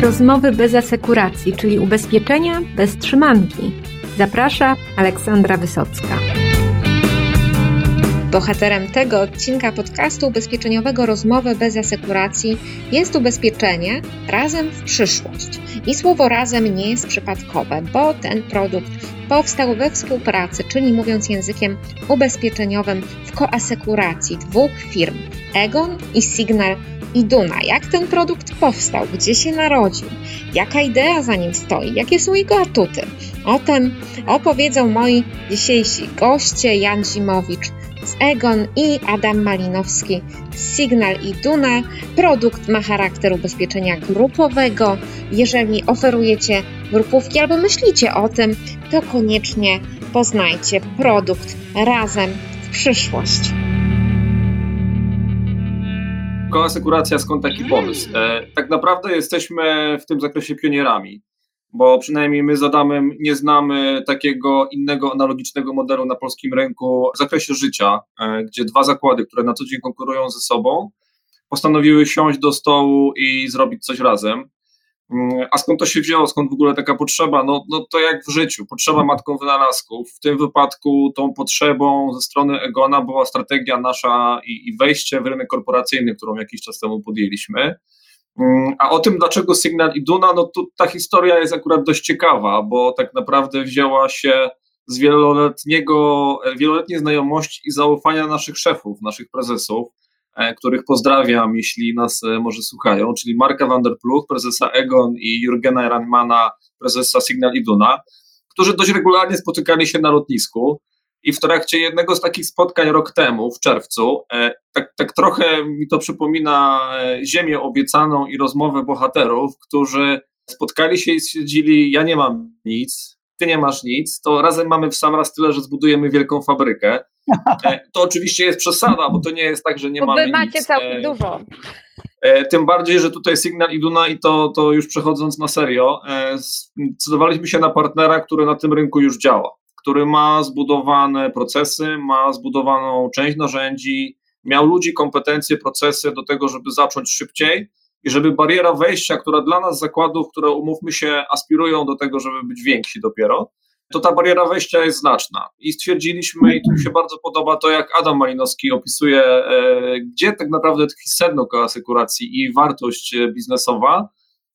Rozmowy bez asekuracji, czyli ubezpieczenia bez trzymanki. Zaprasza Aleksandra Wysocka. Bohaterem tego odcinka podcastu ubezpieczeniowego Rozmowy bez asekuracji jest ubezpieczenie razem w przyszłość. I słowo razem nie jest przypadkowe, bo ten produkt powstał we współpracy, czyli mówiąc językiem ubezpieczeniowym w koasekuracji dwóch firm Egon i Signal i Duna. Jak ten produkt powstał, gdzie się narodził, jaka idea za nim stoi, jakie są jego atuty. O tym opowiedzą moi dzisiejsi goście Jan Zimowicz z Egon i Adam Malinowski z Signal i Duna. Produkt ma charakter ubezpieczenia grupowego. Jeżeli oferujecie grupówki albo myślicie o tym, to koniecznie poznajcie produkt razem w przyszłość. Koasekuracja, skąd taki pomysł? E, tak naprawdę jesteśmy w tym zakresie pionierami, bo przynajmniej my z Adamem nie znamy takiego innego analogicznego modelu na polskim rynku w zakresie życia, e, gdzie dwa zakłady, które na co dzień konkurują ze sobą, postanowiły siąść do stołu i zrobić coś razem. Mm, a skąd to się wzięło, skąd w ogóle taka potrzeba? No, no to jak w życiu, potrzeba matką wynalazków. W tym wypadku tą potrzebą ze strony Egona była strategia nasza i, i wejście w rynek korporacyjny, którą jakiś czas temu podjęliśmy. Mm, a o tym, dlaczego Signal i Duna, no to ta historia jest akurat dość ciekawa, bo tak naprawdę wzięła się z wieloletniego, wieloletniej znajomości i zaufania naszych szefów, naszych prezesów, E, których pozdrawiam, jeśli nas e, może słuchają, czyli Marka van der Pluch, prezesa Egon i Jurgena Ranmana, prezesa Signal Iduna, którzy dość regularnie spotykali się na lotnisku i w trakcie jednego z takich spotkań rok temu, w czerwcu, e, tak, tak trochę mi to przypomina Ziemię obiecaną i rozmowę bohaterów, którzy spotkali się i stwierdzili, ja nie mam nic, ty nie masz nic, to razem mamy w sam raz tyle, że zbudujemy wielką fabrykę. E, to oczywiście jest przesada, bo to nie jest tak, że nie bo mamy wy macie nic. całkiem e, dużo. E, tym bardziej, że tutaj Signal i Duna i to, to już przechodząc na serio, zdecydowaliśmy się na partnera, który na tym rynku już działa, który ma zbudowane procesy, ma zbudowaną część narzędzi, miał ludzi, kompetencje, procesy do tego, żeby zacząć szybciej i żeby bariera wejścia, która dla nas zakładów, które umówmy się, aspirują do tego, żeby być więksi dopiero, to ta bariera wejścia jest znaczna. I stwierdziliśmy, i tu mi się bardzo podoba to, jak Adam Malinowski opisuje, e, gdzie tak naprawdę tkwi sedno koasekuracji i wartość e, biznesowa,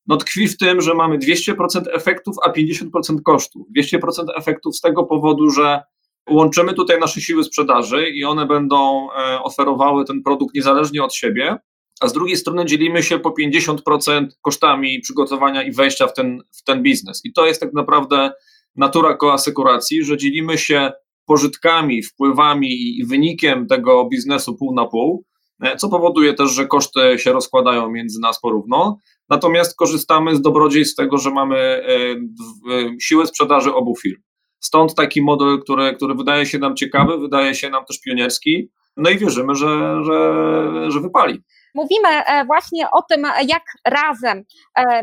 no tkwi w tym, że mamy 200% efektów, a 50% kosztów. 200% efektów z tego powodu, że łączymy tutaj nasze siły sprzedaży i one będą e, oferowały ten produkt niezależnie od siebie, a z drugiej strony dzielimy się po 50% kosztami przygotowania i wejścia w ten, w ten biznes. I to jest tak naprawdę natura koasekuracji, że dzielimy się pożytkami, wpływami i wynikiem tego biznesu pół na pół, e, co powoduje też, że koszty się rozkładają między nas porówno. Natomiast korzystamy z dobrodziejstw tego, że mamy e, e, siłę sprzedaży obu firm. Stąd taki model, który, który wydaje się nam ciekawy, wydaje się nam też pionierski, no i wierzymy, że, że, że wypali. Mówimy e, właśnie o tym, jak razem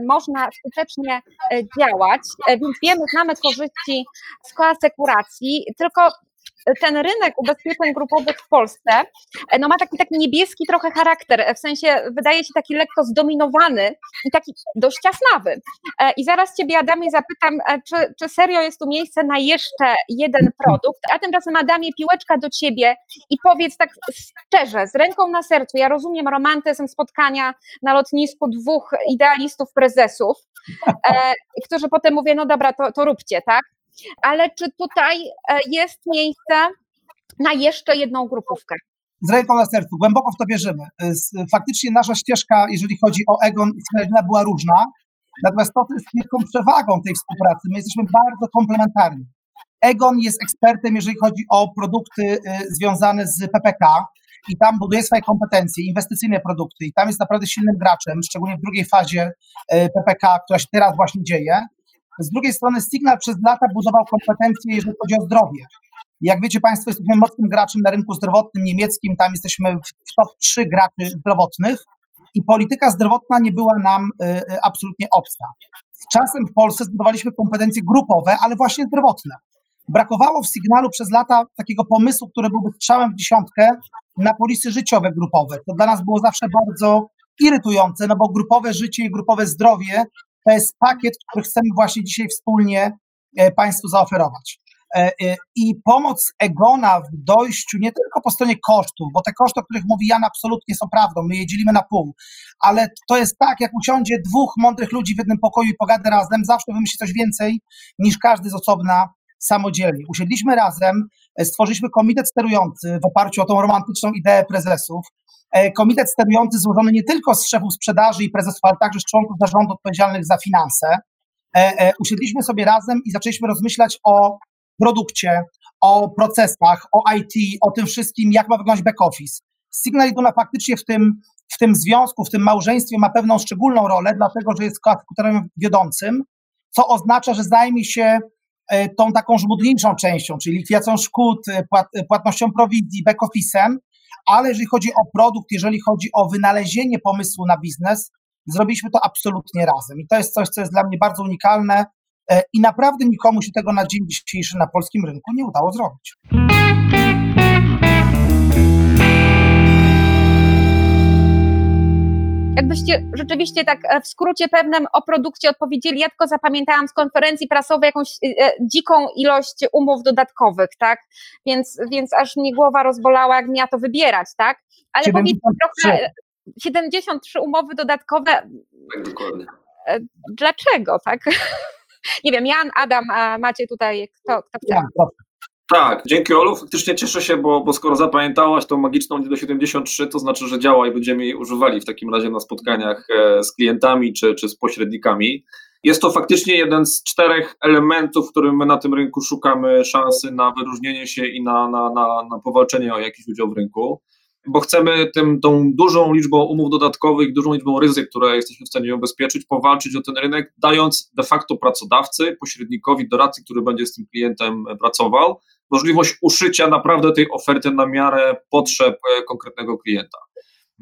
można skutecznie działać, więc wiemy, znamy korzyści z koasekuracji, tylko ten rynek ubezpieczeń grupowych w Polsce no ma taki, taki niebieski trochę charakter, w sensie wydaje się taki lekko zdominowany i taki dość ciasnawy. I zaraz Ciebie, Adamie, zapytam, czy, czy serio jest tu miejsce na jeszcze jeden produkt, a tymczasem, Adamie, piłeczka do Ciebie i powiedz tak szczerze, z ręką na sercu, ja rozumiem romantyzm spotkania na lotnisku dwóch idealistów prezesów, e, którzy potem mówią, no dobra, to, to róbcie, tak? Ale czy tutaj e, jest miejsce na jeszcze jedną grupówkę? Z ręką na sercu, głęboko w to wierzymy. E, faktycznie nasza ścieżka, jeżeli chodzi o Egon i była różna, natomiast to jest wielką przewagą tej współpracy. My jesteśmy bardzo komplementarni. Egon jest ekspertem, jeżeli chodzi o produkty e, związane z PPK i tam buduje swoje kompetencje, inwestycyjne produkty i tam jest naprawdę silnym graczem, szczególnie w drugiej fazie PPK, która się teraz właśnie dzieje. Z drugiej strony Signal przez lata budował kompetencje, jeżeli chodzi o zdrowie. Jak wiecie Państwo, jesteśmy mocnym graczem na rynku zdrowotnym niemieckim, tam jesteśmy w top 3 graczy zdrowotnych i polityka zdrowotna nie była nam y, y, absolutnie obca. Z czasem w Polsce zbudowaliśmy kompetencje grupowe, ale właśnie zdrowotne. Brakowało w Signalu przez lata takiego pomysłu, który byłby strzałem w dziesiątkę na polisy życiowe grupowe. To dla nas było zawsze bardzo irytujące, no bo grupowe życie i grupowe zdrowie to jest pakiet, który chcemy właśnie dzisiaj wspólnie Państwu zaoferować. I pomoc Egona w dojściu nie tylko po stronie kosztów, bo te koszty, o których mówi Jan, absolutnie są prawdą, my je dzielimy na pół, ale to jest tak, jak usiądzie dwóch mądrych ludzi w jednym pokoju i pogada razem, zawsze wymyśli coś więcej niż każdy z osobna samodzielnie. Usiedliśmy razem, e, stworzyliśmy komitet sterujący w oparciu o tą romantyczną ideę prezesów. E, komitet sterujący złożony nie tylko z szefów sprzedaży i prezesów, ale także z członków zarządu odpowiedzialnych za finanse. E, usiedliśmy sobie razem i zaczęliśmy rozmyślać o produkcie, o procesach, o IT, o tym wszystkim, jak ma wyglądać back office. Signal Iduna faktycznie w tym, w tym związku, w tym małżeństwie ma pewną szczególną rolę, dlatego że jest komputerem wiodącym, co oznacza, że zajmie się E, tą taką żmudniejszą częścią, czyli likwidacją szkód, e, płat, e, płatnością prowizji, back-office'em, ale jeżeli chodzi o produkt, jeżeli chodzi o wynalezienie pomysłu na biznes, zrobiliśmy to absolutnie razem. I to jest coś, co jest dla mnie bardzo unikalne i naprawdę nikomu się tego na dzień dzisiejszy na polskim rynku nie udało zrobić. Jakbyście rzeczywiście tak e, w skrócie pewnym o produkcie odpowiedzieli, ja tylko zapamiętałam z konferencji prasowej jakąś e, e, dziką ilość umów dodatkowych, tak? Więc, więc aż mnie głowa rozbolała, jak miała to wybierać, tak? Ale 73. trochę 73 umowy dodatkowe. Tak, dokładnie. Dlaczego, tak? Nie wiem, Jan, Adam, a macie tutaj kto, kto chce? Tak, dzięki Olu. Faktycznie cieszę się, bo, bo skoro zapamiętałaś tą magiczną liczbę 73, to znaczy, że działa i będziemy jej używali w takim razie na spotkaniach e, z klientami czy, czy z pośrednikami. Jest to faktycznie jeden z czterech elementów, w którym my na tym rynku szukamy szansy na wyróżnienie się i na, na, na, na powalczenie o jakiś udział w rynku bo chcemy tym, tą dużą liczbą umów dodatkowych, dużą liczbą ryzyk, które jesteśmy w stanie ubezpieczyć, powalczyć o ten rynek, dając de facto pracodawcy, pośrednikowi, doradcy, który będzie z tym klientem pracował, możliwość uszycia naprawdę tej oferty na miarę potrzeb e, konkretnego klienta.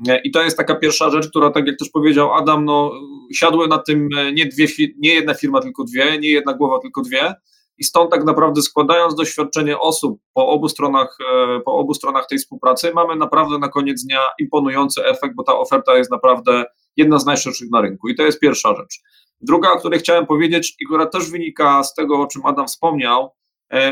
E, I to jest taka pierwsza rzecz, która, tak jak też powiedział Adam, no, siadły na tym e, nie, dwie, nie jedna firma, tylko dwie, nie jedna głowa, tylko dwie. I stąd tak naprawdę składając doświadczenie osób po obu stronach, po obu stronach tej współpracy, mamy naprawdę na koniec dnia imponujący efekt, bo ta oferta jest naprawdę jedna z najszerszych na rynku. I to jest pierwsza rzecz. Druga, o której chciałem powiedzieć i która też wynika z tego, o czym Adam wspomniał,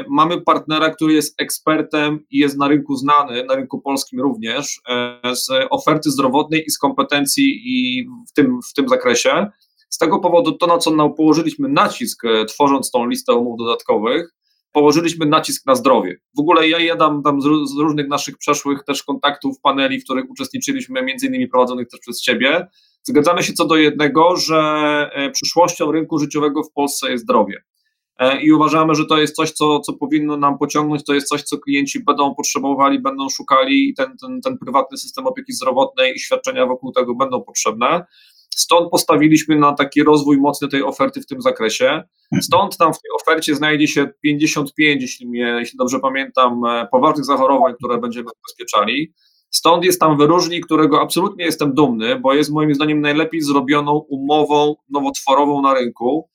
mamy partnera, który jest ekspertem i jest na rynku znany, na rynku polskim również, e, z oferty zdrowotnej i z kompetencji i w tym, w tym zakresie. Z tego powodu to, na co położyliśmy nacisk, e, tworząc tą listę umów dodatkowych, położyliśmy nacisk na zdrowie. W ogóle ja jadam tam z, z różnych naszych przeszłych też kontaktów, paneli, w których uczestniczyliśmy, między innymi prowadzonych też przez Ciebie. Zgadzamy się co do jednego, że przyszłością rynku życiowego w Polsce jest zdrowie. E, i uważamy, że to jest coś, co, co powinno nam pociągnąć, to jest coś, co klienci będą potrzebowali, będą szukali i ten, ten, ten prywatny system opieki zdrowotnej i świadczenia wokół tego będą potrzebne. Stąd postawiliśmy na taki rozwój mocny tej oferty w tym zakresie. Stąd tam w tej ofercie znajdzie się 55, jeśli, mnie, jeśli dobrze pamiętam, e, poważnych zachorowań, które będziemy zabezpieczali. Stąd jest tam wyróżnik, którego absolutnie jestem dumny, bo jest moim zdaniem najlepiej zrobioną umową nowotworową na rynku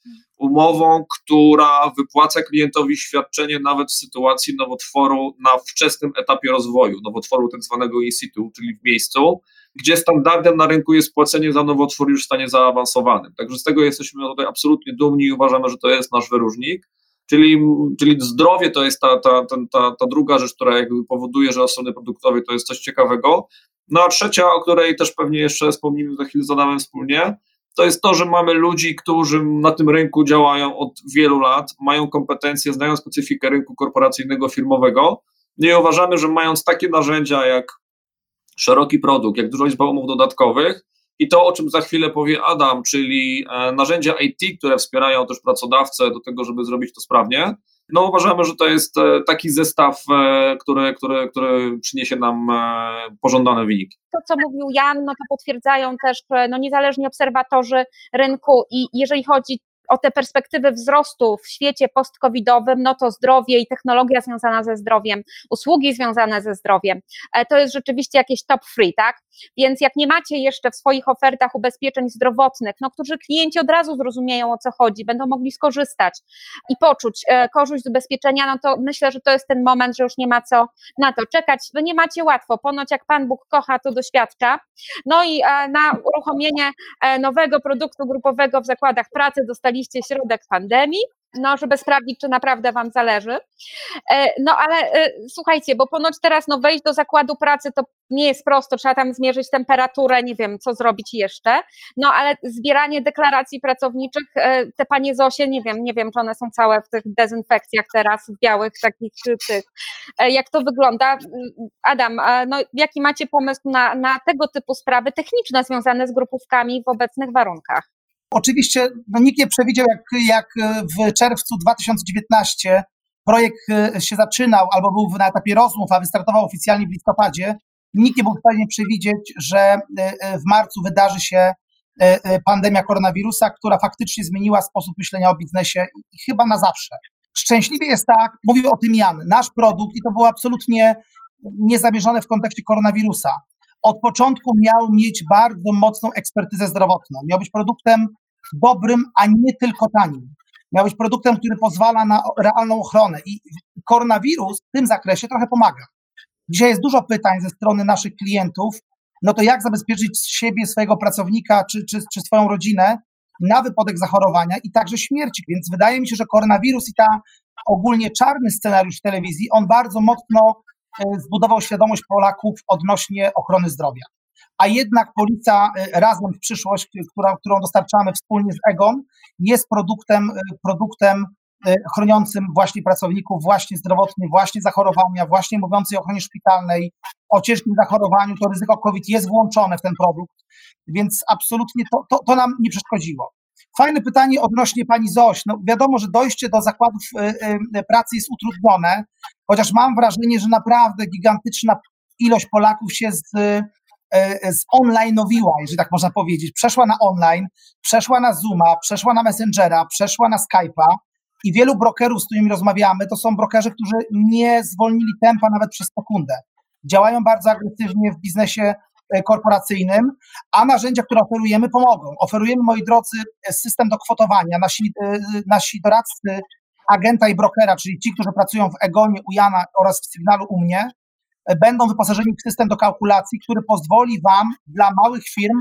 umową, która wypłaca klientowi świadczenie nawet w sytuacji nowotworu na wczesnym etapie rozwoju, nowotworu tak zwanego in situ, czyli w miejscu, gdzie standardem na rynku jest płacenie za nowotwór już w stanie zaawansowanym. Także z tego jesteśmy tutaj absolutnie dumni i uważamy, że to jest nasz wyróżnik. Czyli, czyli zdrowie to jest ta, ta, ta, ta, druga rzecz, która jakby powoduje, że od strony produktowej to jest coś ciekawego. No a trzecia, o której też pewnie jeszcze wspomnimy za chwilę z Adamem wspólnie, to jest to, że mamy ludzi, którzy na tym rynku działają od wielu lat, mają kompetencje, znają specyfikę rynku korporacyjnego, firmowego. No i uważamy, że mając takie narzędzia jak szeroki produkt, jak dużo liczba umów dodatkowych i to, o czym za chwilę powie Adam, czyli e, narzędzia IT, które wspierają też pracodawcę do tego, żeby zrobić to sprawnie, no uważamy, że to jest e, taki zestaw, e, który, który, który przyniesie nam e, pożądane wyniki. To, co mówił Jan, no to potwierdzają też no, niezależni obserwatorzy rynku i jeżeli chodzi o te perspektywy wzrostu w świecie post-covidowym, no to zdrowie i technologia związana ze zdrowiem, usługi związane ze zdrowiem, e, to jest rzeczywiście jakieś top free, tak? Więc jak nie macie jeszcze w swoich ofertach ubezpieczeń zdrowotnych, no którzy klienci od razu zrozumieją o co chodzi, będą mogli skorzystać i poczuć e, korzyść z ubezpieczenia, no to myślę, że to jest ten moment, że już nie ma co na to czekać. Wy nie macie łatwo, ponoć jak Pan Bóg kocha, to doświadcza. No i e, na uruchomienie nowego produktu grupowego w zakładach pracy dostaliście środek pandemii no, żeby sprawdzić, czy naprawdę Wam zależy. E, no ale e, słuchajcie, bo ponoć teraz no, wejść do zakładu pracy to nie jest prosto, trzeba tam zmierzyć temperaturę, nie wiem, co zrobić jeszcze. No ale zbieranie deklaracji pracowniczych, e, te panie Zosie, nie wiem, nie wiem, czy one są całe w tych dezynfekcjach teraz, w białych takich tych. Jak to wygląda? Adam, no, jaki macie pomysł na, na tego typu sprawy techniczne związane z grupówkami w obecnych warunkach? Oczywiście no, nikt nie przewidział, jak, jak w czerwcu 2019 projekt e, się zaczynał albo był na etapie rozmów, a wystartował oficjalnie w listopadzie. Nikt nie był w stanie przewidzieć, że e, e, w marcu wydarzy się pandemia koronawirusa, która faktycznie zmieniła sposób myślenia o biznesie i chyba na zawsze. Szczęśliwie jest tak, mówił o tym Jan, nasz produkt, i to było absolutnie niezamierzone w kontekście koronawirusa, od początku miał mieć bardzo mocną ekspertyzę zdrowotną. Miał być produktem dobrym, a nie tylko tanim. Miał być produktem, który pozwala na realną ochronę i koronawirus w tym zakresie trochę pomaga. Dzisiaj jest dużo pytań ze strony naszych klientów, no to jak zabezpieczyć siebie, swojego pracownika czy, czy, czy swoją rodzinę na wypadek zachorowania i także śmierci. Więc wydaje mi się, że koronawirus i ta ogólnie czarny scenariusz w telewizji, on bardzo mocno e, zbudował świadomość Polaków odnośnie ochrony zdrowia a jednak Policja y, razem w przyszłość, która, którą dostarczamy wspólnie z Egon, jest produktem, y, produktem y, chroniącym właśnie pracowników, właśnie zdrowotnych, właśnie zachorowania, właśnie mówiącej o ochronie szpitalnej, o ciężkim zachorowaniu, to ryzyko COVID jest włączone w ten produkt, więc absolutnie to, to, to nam nie przeszkodziło. Fajne pytanie odnośnie pani Zoś. No wiadomo, że dojście do zakładów pracy jest utrudnione, chociaż mam wrażenie, że naprawdę gigantyczna ilość Polaków się z E, zonline'owiła, jeżeli tak można powiedzieć. Przeszła na online, przeszła na Zooma, przeszła na Messengera, przeszła na Skype'a i wielu brokerów, z którymi rozmawiamy, to są brokerzy, którzy nie zwolnili tempa nawet przez sekundę. Działają bardzo agresywnie w biznesie e, korporacyjnym, a narzędzia, które oferujemy, pomogą. Oferujemy, moi drodzy, system do kwotowania. Nasi, e, nasi doradcy agenta i brokera, czyli ci, którzy pracują w Egonie, u Jana oraz w Sygnalu u mnie, będą wyposażeni w system do kalkulacji, który pozwoli Wam dla małych firm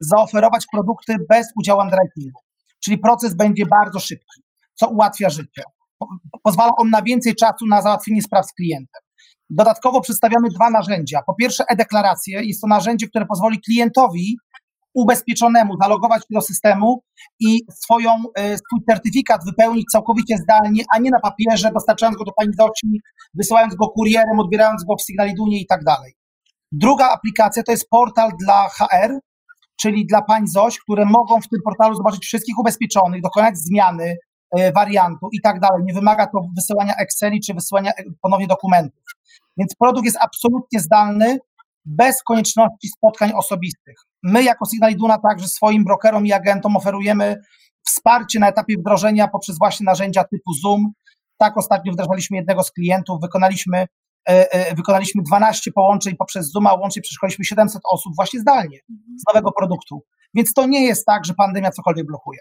zaoferować produkty bez udziału underwritingu. Czyli proces będzie bardzo szybki, co ułatwia życie. Pozwala on na więcej czasu na załatwienie spraw z klientem. Dodatkowo przedstawiamy dwa narzędzia. Po pierwsze, e-deklaracje. Jest to narzędzie, które pozwoli klientowi ubezpieczonemu zalogować się do systemu i swoją, e, swój certyfikat wypełnić całkowicie zdalnie, a nie na papierze, dostarczając go do pani Zoci, wysyłając go kurierem, odbierając go w Signalidunie i tak dalej. Druga aplikacja to jest portal dla HR, czyli dla pań ZOŚ, które mogą w tym portalu zobaczyć wszystkich ubezpieczonych, dokonać zmiany e, wariantu i tak dalej. Nie wymaga to wysyłania Exceli czy wysyłania e, ponownie dokumentów. Więc produkt jest absolutnie zdalny, bez konieczności spotkań osobistych. My jako Signal Iduna także swoim brokerom i agentom oferujemy wsparcie na etapie wdrożenia poprzez właśnie narzędzia typu Zoom. Tak ostatnio wdrażaliśmy jednego z klientów, wykonaliśmy, e, e, wykonaliśmy 12 połączeń poprzez Zoom, a łącznie przeszkoliliśmy 700 osób właśnie zdalnie z nowego produktu. Więc to nie jest tak, że pandemia cokolwiek blokuje.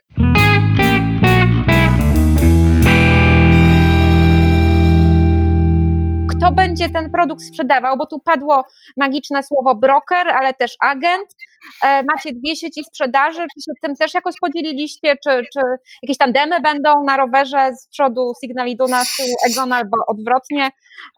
Kto będzie ten produkt sprzedawał, bo tu padło magiczne słowo broker, ale też agent. E, macie dwie sieci sprzedaży, czy się tym też jakoś podzieliliście, czy, czy jakieś tandemy będą na rowerze z przodu Signal Iduna, z tyłu Egon albo odwrotnie?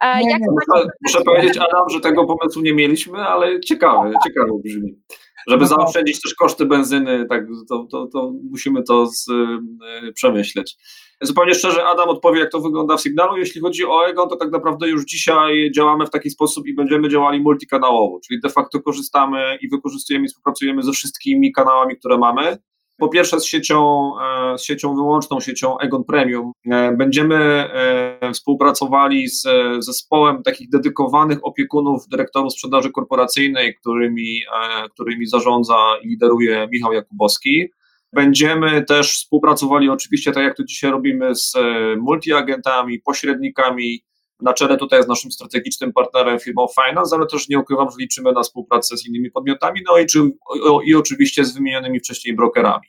E, nie, nie, macie... Muszę powiedzieć Adam, że tego pomysłu nie mieliśmy, ale ciekawe, ciekawe brzmi. Żeby zaoszczędzić też koszty benzyny, tak, to, to, to musimy to z, y, przemyśleć. Zupełnie szczerze, Adam odpowie, jak to wygląda w Signalu. Jeśli chodzi o Egon, to tak naprawdę już dzisiaj działamy w taki sposób i będziemy działali multikanałowo, czyli de facto korzystamy i wykorzystujemy i współpracujemy ze wszystkimi kanałami, które mamy. Po pierwsze z siecią, e, z siecią wyłączną, siecią Egon Premium. E, będziemy e, współpracowali z zespołem takich dedykowanych opiekunów dyrektorów sprzedaży korporacyjnej, którymi, którymi zarządza i lideruje Michał Jakubowski. Będziemy też współpracowali oczywiście, tak jak to dzisiaj robimy, z e, multiagentami, pośrednikami. Na czele tutaj jest naszym strategicznym partnerem firmą Finance, ale też nie ukrywam, że liczymy na współpracę z innymi podmiotami, no i, czy, i oczywiście z wymienionymi wcześniej brokerami.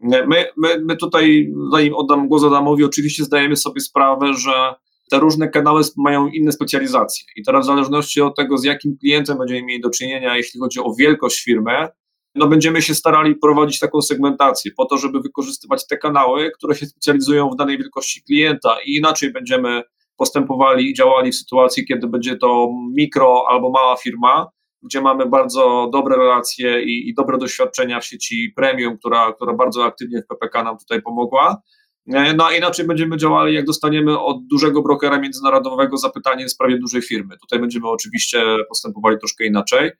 My, my, my tutaj, zanim oddam głos Adamowi, oczywiście zdajemy sobie sprawę, że te różne kanały mają inne specjalizacje i teraz w zależności od tego, z jakim klientem będziemy mieli do czynienia, jeśli chodzi o wielkość firmy, no będziemy się starali prowadzić taką segmentację po to, żeby wykorzystywać te kanały, które się specjalizują w danej wielkości klienta i inaczej będziemy postępowali i działali w sytuacji, kiedy będzie to mikro albo mała firma, gdzie mamy bardzo dobre relacje i, i dobre doświadczenia w sieci premium, która, która bardzo aktywnie w PPK nam tutaj pomogła. E, no a inaczej będziemy działali, jak dostaniemy od dużego brokera międzynarodowego zapytanie w sprawie dużej firmy. Tutaj będziemy oczywiście postępowali troszkę inaczej.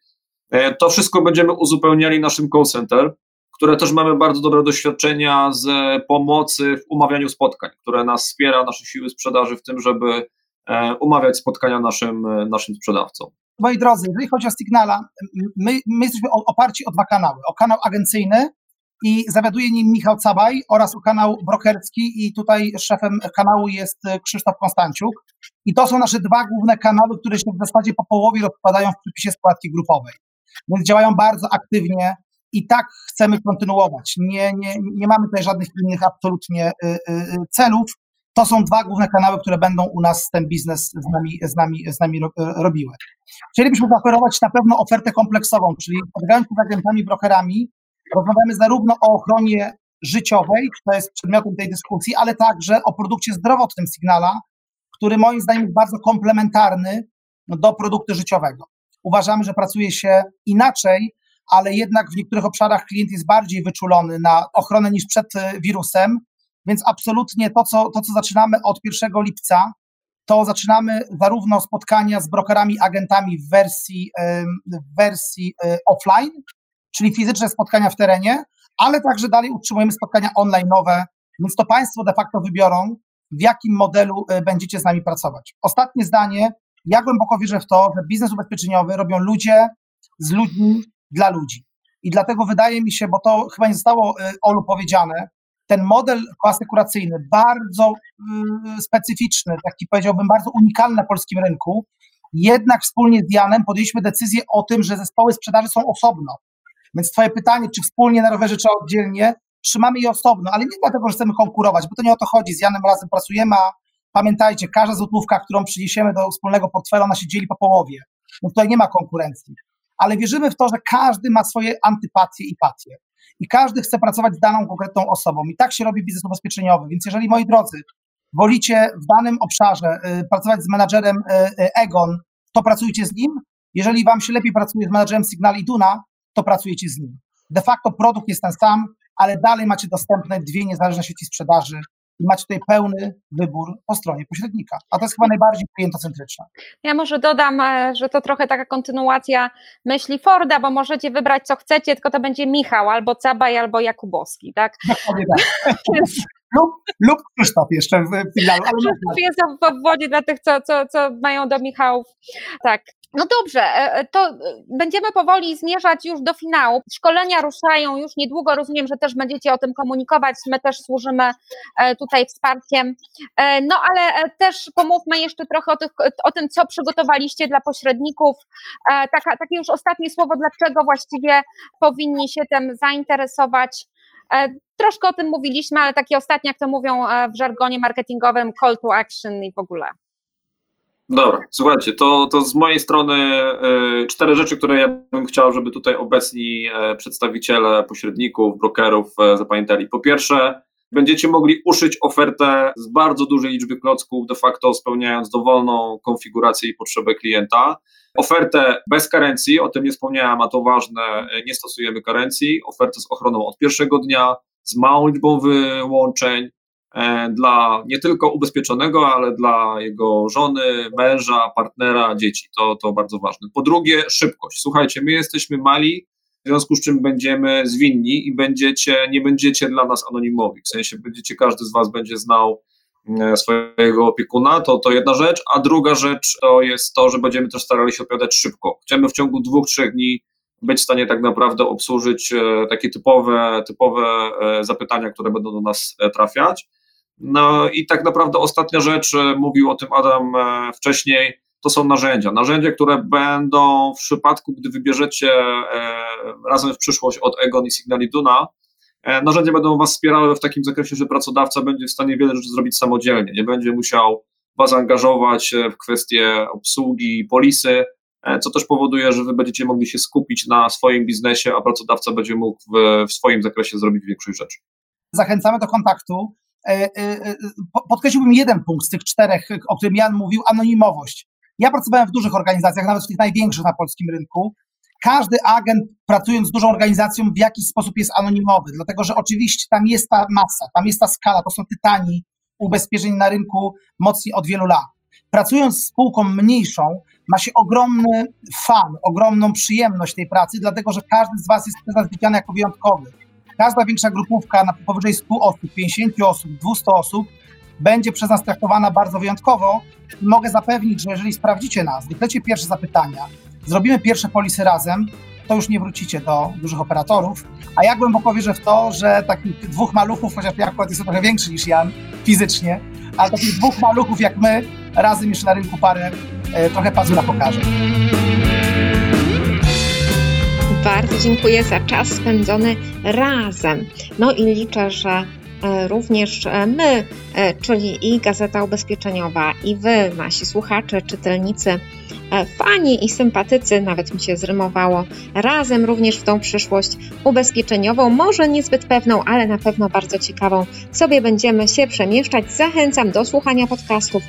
E, to wszystko będziemy uzupełniali naszym call center, które też mamy bardzo dobre doświadczenia z pomocy w umawianiu spotkań, które nas wspiera, nasze siły sprzedaży w tym, żeby e, umawiać spotkania naszym, naszym sprzedawcom. Moi drodzy, jeżeli chodzi o Signala, my, my jesteśmy oparci o dwa kanały. O kanał agencyjny i zawiaduje nim Michał Cabaj oraz o kanał brokerski i tutaj szefem kanału jest Krzysztof Konstanciuk. I to są nasze dwa główne kanały, które się w zasadzie po połowie rozkładają w przypisie składki grupowej. Więc działają bardzo aktywnie i tak chcemy kontynuować. Nie, nie, nie mamy tutaj żadnych innych absolutnie y, y, y, celów. To są dwa główne kanały, które będą u nas ten biznes z nami, z nami, z nami robiły. Chcielibyśmy zaoferować na pewno ofertę kompleksową, czyli spotkając z agentami, brokerami, rozmawiamy zarówno o ochronie życiowej, to jest przedmiotem tej dyskusji, ale także o produkcie zdrowotnym Signala, który moim zdaniem jest bardzo komplementarny do produktu życiowego. Uważamy, że pracuje się inaczej, ale jednak w niektórych obszarach klient jest bardziej wyczulony na ochronę niż przed wirusem, więc absolutnie to, co, to, co zaczynamy od 1 lipca, to zaczynamy zarówno spotkania z brokerami, agentami w wersji, w wersji e, offline, czyli fizyczne spotkania w terenie, ale także dalej utrzymujemy spotkania online'owe, więc to Państwo de facto wybiorą, w jakim modelu e, będziecie z nami pracować. Ostatnie zdanie. Ja głęboko wierzę w to, że biznes ubezpieczeniowy robią ludzie z ludźmi dla ludzi. I dlatego wydaje mi się, bo to chyba nie zostało e, Olu powiedziane, ten model asekuracyjny, bardzo y, specyficzny, taki powiedziałbym bardzo unikalny na polskim rynku, jednak wspólnie z Janem podjęliśmy decyzję o tym, że zespoły sprzedaży są osobno. Więc twoje pytanie, czy wspólnie na rowerze, czy oddzielnie, trzymamy je osobno, ale nie dlatego, że chcemy konkurować, bo to nie o to chodzi. Z Janem razem pracujemy, a pamiętajcie, każda złotówka, którą przyniesiemy do wspólnego portfela, ona się dzieli po połowie. No tutaj nie ma konkurencji. Ale wierzymy w to, że każdy ma swoje antypatie i patie i każdy chce pracować z daną konkretną osobą. I tak się robi biznes ubezpieczeniowy. Więc jeżeli, moi drodzy, wolicie w danym obszarze y, pracować z menadżerem y, y, Egon, to pracujcie z nim. Jeżeli wam się lepiej pracuje z menadżerem Signal i Duna, to pracujecie z nim. De facto produkt jest ten sam, ale dalej macie dostępne dwie niezależne sieci sprzedaży i macie tutaj pełny wybór po stronie pośrednika. A to jest chyba najbardziej klientocentryczne. Ja może dodam, e, że to trochę taka kontynuacja myśli Forda, bo możecie wybrać co chcecie, tylko to będzie Michał, albo Cabaj, albo Jakubowski, tak? Dokładnie tak. lub, lub Krzysztof jeszcze w finale. Krzysztof jest w obwodzie dla tych, co, co, co mają do Michałów. Tak, no dobrze, e, e, to e, będziemy powoli zmierzać już do finału. Szkolenia ruszają już niedługo, rozumiem, że też będziecie o tym komunikować. My też służymy tutaj wsparciem. No ale też pomówmy jeszcze trochę o, tych, o tym, co przygotowaliście dla pośredników. Taka, takie już ostatnie słowo, dlaczego właściwie powinni się tym zainteresować. Troszkę o tym mówiliśmy, ale takie ostatnie, jak to mówią w żargonie marketingowym, call to action i w ogóle. Dobra, słuchajcie, to, to z mojej strony y, cztery rzeczy, które ja bym chciał, żeby tutaj obecni przedstawiciele pośredników, brokerów zapamiętali. Po pierwsze, będziecie mogli uszyć ofertę z bardzo dużej liczby klocków, de facto spełniając dowolną konfigurację i potrzebę klienta. Ofertę bez karencji, o tym nie wspomniałem, a to ważne, nie stosujemy karencji. Ofertę z ochroną od pierwszego dnia, z małą liczbą wyłączeń, E, dla nie tylko ubezpieczonego, ale dla jego żony, męża, partnera, dzieci. To, to bardzo ważne. Po drugie, szybkość. Słuchajcie, my jesteśmy mali, w związku z czym będziemy zwinni i będziecie, nie będziecie dla nas anonimowi. W sensie będziecie, każdy z Was będzie znał e, swojego opiekuna, to, to jedna rzecz, a druga rzecz to jest to, że będziemy też starali się odpowiadać szybko. Chcemy w ciągu dwóch, trzech dni być w stanie tak naprawdę obsłużyć takie typowe, typowe zapytania, które będą do nas trafiać. No i tak naprawdę ostatnia rzecz, mówił o tym Adam wcześniej, to są narzędzia. Narzędzia, które będą w przypadku, gdy wybierzecie razem w przyszłość od Egon i Signali Duna, E, narzędzia będą Was wspierały w takim zakresie, że pracodawca będzie w stanie wiele rzeczy zrobić samodzielnie, nie będzie musiał Was angażować e, w kwestie obsługi, polisy, e, co też powoduje, że Wy będziecie mogli się skupić na swoim biznesie, a pracodawca będzie mógł w, w swoim zakresie zrobić większość rzeczy. Zachęcamy do kontaktu. Podkreśliłbym jeden punkt z tych czterech, o którym Jan mówił, anonimowość. Ja pracowałem w dużych organizacjach, nawet w tych największych na polskim rynku każdy agent pracując z dużą organizacją w jakiś sposób jest anonimowy, dlatego że oczywiście tam jest ta masa, tam jest ta skala, to są tytani ubezpieczeń na rynku mocniej od wielu lat. Pracując z spółką mniejszą, ma się ogromny fan, ogromną przyjemność tej pracy, dlatego że każdy z Was jest widziany jako wyjątkowy. Każda większa grupówka na powyżej 100 osób, 50 osób, 200 osób będzie przez nas traktowana bardzo wyjątkowo. Mogę zapewnić, że jeżeli sprawdzicie nas, wyklecie pierwsze zapytania, zrobimy pierwsze polisy razem, to już nie wrócicie do dużych operatorów. A ja głęboko wierzę w to, że takich dwóch maluchów, chociaż ja akurat jestem trochę większy niż Jan fizycznie, ale takich dwóch maluchów jak my, razem jeszcze na rynku parę e, trochę pazura pokaże. Bardzo dziękuję za czas spędzony razem. No i liczę, że e, również e, my, czyli i Gazeta Ubezpieczeniowa, i Wy, nasi słuchacze, czytelnicy, E, fani i sympatycy, nawet mi się zrymowało, razem również w tą przyszłość ubezpieczeniową, może niezbyt pewną, ale na pewno bardzo ciekawą, sobie będziemy się przemieszczać. Zachęcam do słuchania podcastów,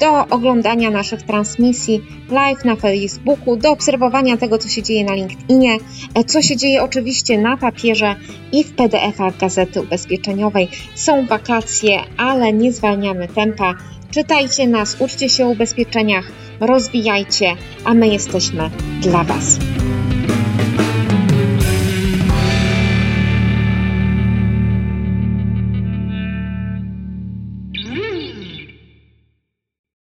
do oglądania naszych transmisji live na Facebooku, do obserwowania tego, co się dzieje na LinkedInie, e, co się dzieje oczywiście na papierze i w PDF-ach Gazety Ubezpieczeniowej. Są wakacje, ale nie zwalniamy tempa. Czytajcie nas, uczcie się o ubezpieczeniach, rozwijajcie, a my jesteśmy dla Was.